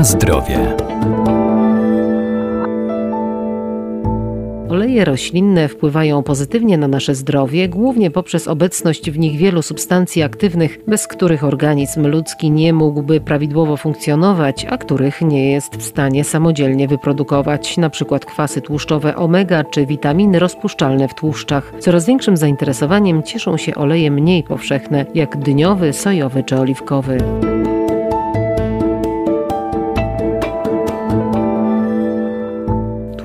Na zdrowie. Oleje roślinne wpływają pozytywnie na nasze zdrowie, głównie poprzez obecność w nich wielu substancji aktywnych, bez których organizm ludzki nie mógłby prawidłowo funkcjonować, a których nie jest w stanie samodzielnie wyprodukować, np. kwasy tłuszczowe omega czy witaminy rozpuszczalne w tłuszczach. Coraz większym zainteresowaniem cieszą się oleje mniej powszechne, jak dyniowy, sojowy czy oliwkowy.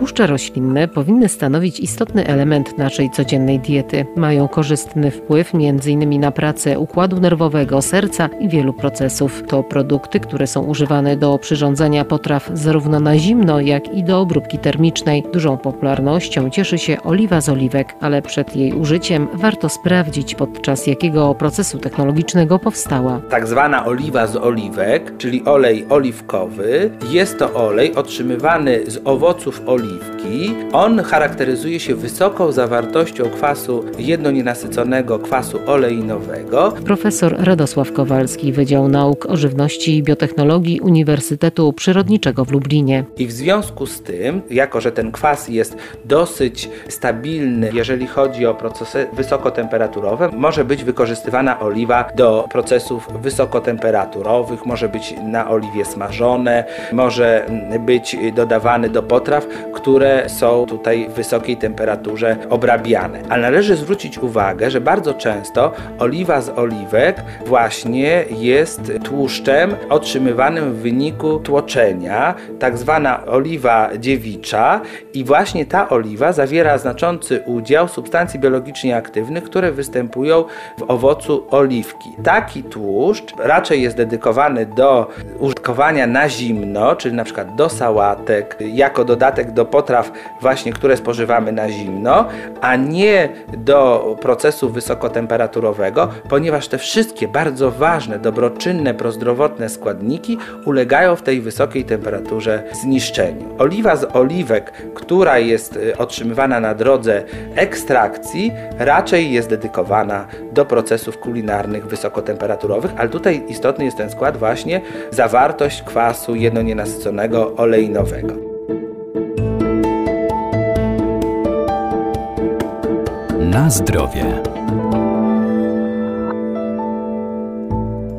Tłuszcze roślinne powinny stanowić istotny element naszej codziennej diety. Mają korzystny wpływ m.in. na pracę układu nerwowego, serca i wielu procesów. To produkty, które są używane do przyrządzania potraw zarówno na zimno, jak i do obróbki termicznej. Dużą popularnością cieszy się oliwa z oliwek, ale przed jej użyciem warto sprawdzić podczas jakiego procesu technologicznego powstała. Tak zwana oliwa z oliwek, czyli olej oliwkowy, jest to olej otrzymywany z owoców oliwki on charakteryzuje się wysoką zawartością kwasu jednonienasyconego kwasu oleinowego. Profesor Radosław Kowalski, Wydział Nauk o Żywności i Biotechnologii Uniwersytetu Przyrodniczego w Lublinie. I w związku z tym, jako że ten kwas jest dosyć stabilny, jeżeli chodzi o procesy wysokotemperaturowe, może być wykorzystywana oliwa do procesów wysokotemperaturowych, może być na oliwie smażone, może być dodawany do potraw, które są tutaj w wysokiej temperaturze obrabiane. Ale należy zwrócić uwagę, że bardzo często oliwa z oliwek właśnie jest tłuszczem otrzymywanym w wyniku tłoczenia, tak zwana oliwa dziewicza i właśnie ta oliwa zawiera znaczący udział substancji biologicznie aktywnych, które występują w owocu oliwki. Taki tłuszcz raczej jest dedykowany do użytkowania na zimno, czyli na przykład do sałatek, jako dodatek do potraw właśnie, które spożywamy na zimno, a nie do procesu wysokotemperaturowego, ponieważ te wszystkie bardzo ważne, dobroczynne, prozdrowotne składniki ulegają w tej wysokiej temperaturze zniszczeniu. Oliwa z oliwek, która jest y, otrzymywana na drodze ekstrakcji, raczej jest dedykowana do procesów kulinarnych wysokotemperaturowych, ale tutaj istotny jest ten skład właśnie zawartość kwasu jednonienasyconego oleinowego. Na zdrowie.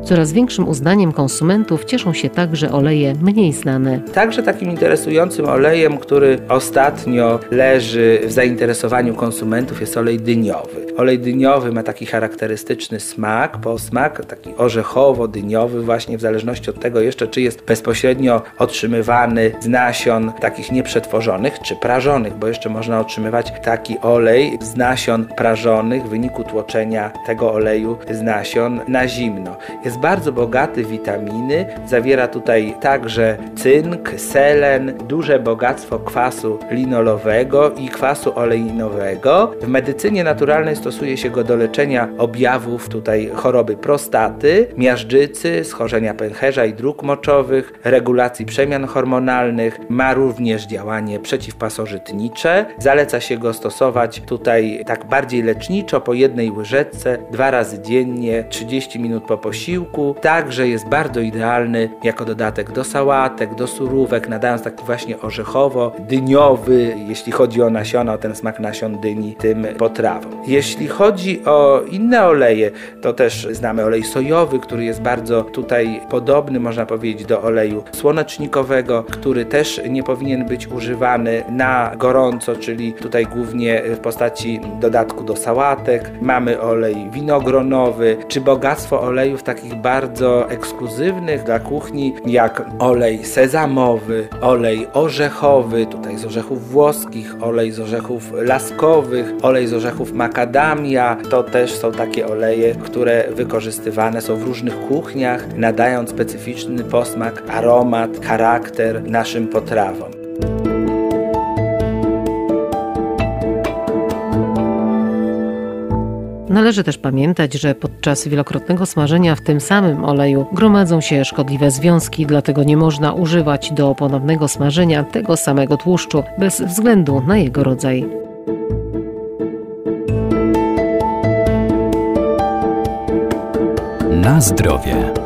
Coraz większym uznaniem konsumentów cieszą się także oleje mniej znane. Także takim interesującym olejem, który ostatnio leży w zainteresowaniu konsumentów jest olej dyniowy. Olej dyniowy ma taki charakterystyczny smak, posmak, taki orzechowo-dyniowy właśnie w zależności od tego jeszcze, czy jest bezpośrednio otrzymywany z nasion takich nieprzetworzonych, czy prażonych, bo jeszcze można otrzymywać taki olej z nasion prażonych w wyniku tłoczenia tego oleju z nasion na zimno. Jest bardzo bogaty w witaminy, zawiera tutaj także cynk, selen, duże bogactwo kwasu linolowego i kwasu oleinowego. W medycynie naturalnej stosuje się go do leczenia objawów tutaj choroby prostaty, miażdżycy, schorzenia pęcherza i dróg moczowych, regulacji przemian hormonalnych, ma również działanie przeciwpasożytnicze. Zaleca się go stosować tutaj tak bardziej leczniczo po jednej łyżeczce dwa razy dziennie, 30 minut po posiłku. Także jest bardzo idealny jako dodatek do sałatek, do surówek, nadając taki właśnie orzechowo-dyniowy, jeśli chodzi o nasiona, o ten smak nasion dyni tym. Jeśli jeśli chodzi o inne oleje, to też znamy olej sojowy, który jest bardzo tutaj podobny, można powiedzieć, do oleju słonecznikowego, który też nie powinien być używany na gorąco, czyli tutaj głównie w postaci dodatku do sałatek. Mamy olej winogronowy, czy bogactwo olejów takich bardzo ekskluzywnych dla kuchni, jak olej sezamowy, olej orzechowy, tutaj z orzechów włoskich, olej z orzechów laskowych, olej z orzechów makadamii, to też są takie oleje, które wykorzystywane są w różnych kuchniach, nadając specyficzny posmak, aromat, charakter naszym potrawom. Należy też pamiętać, że podczas wielokrotnego smażenia w tym samym oleju gromadzą się szkodliwe związki, dlatego nie można używać do ponownego smażenia tego samego tłuszczu bez względu na jego rodzaj. Na zdrowie.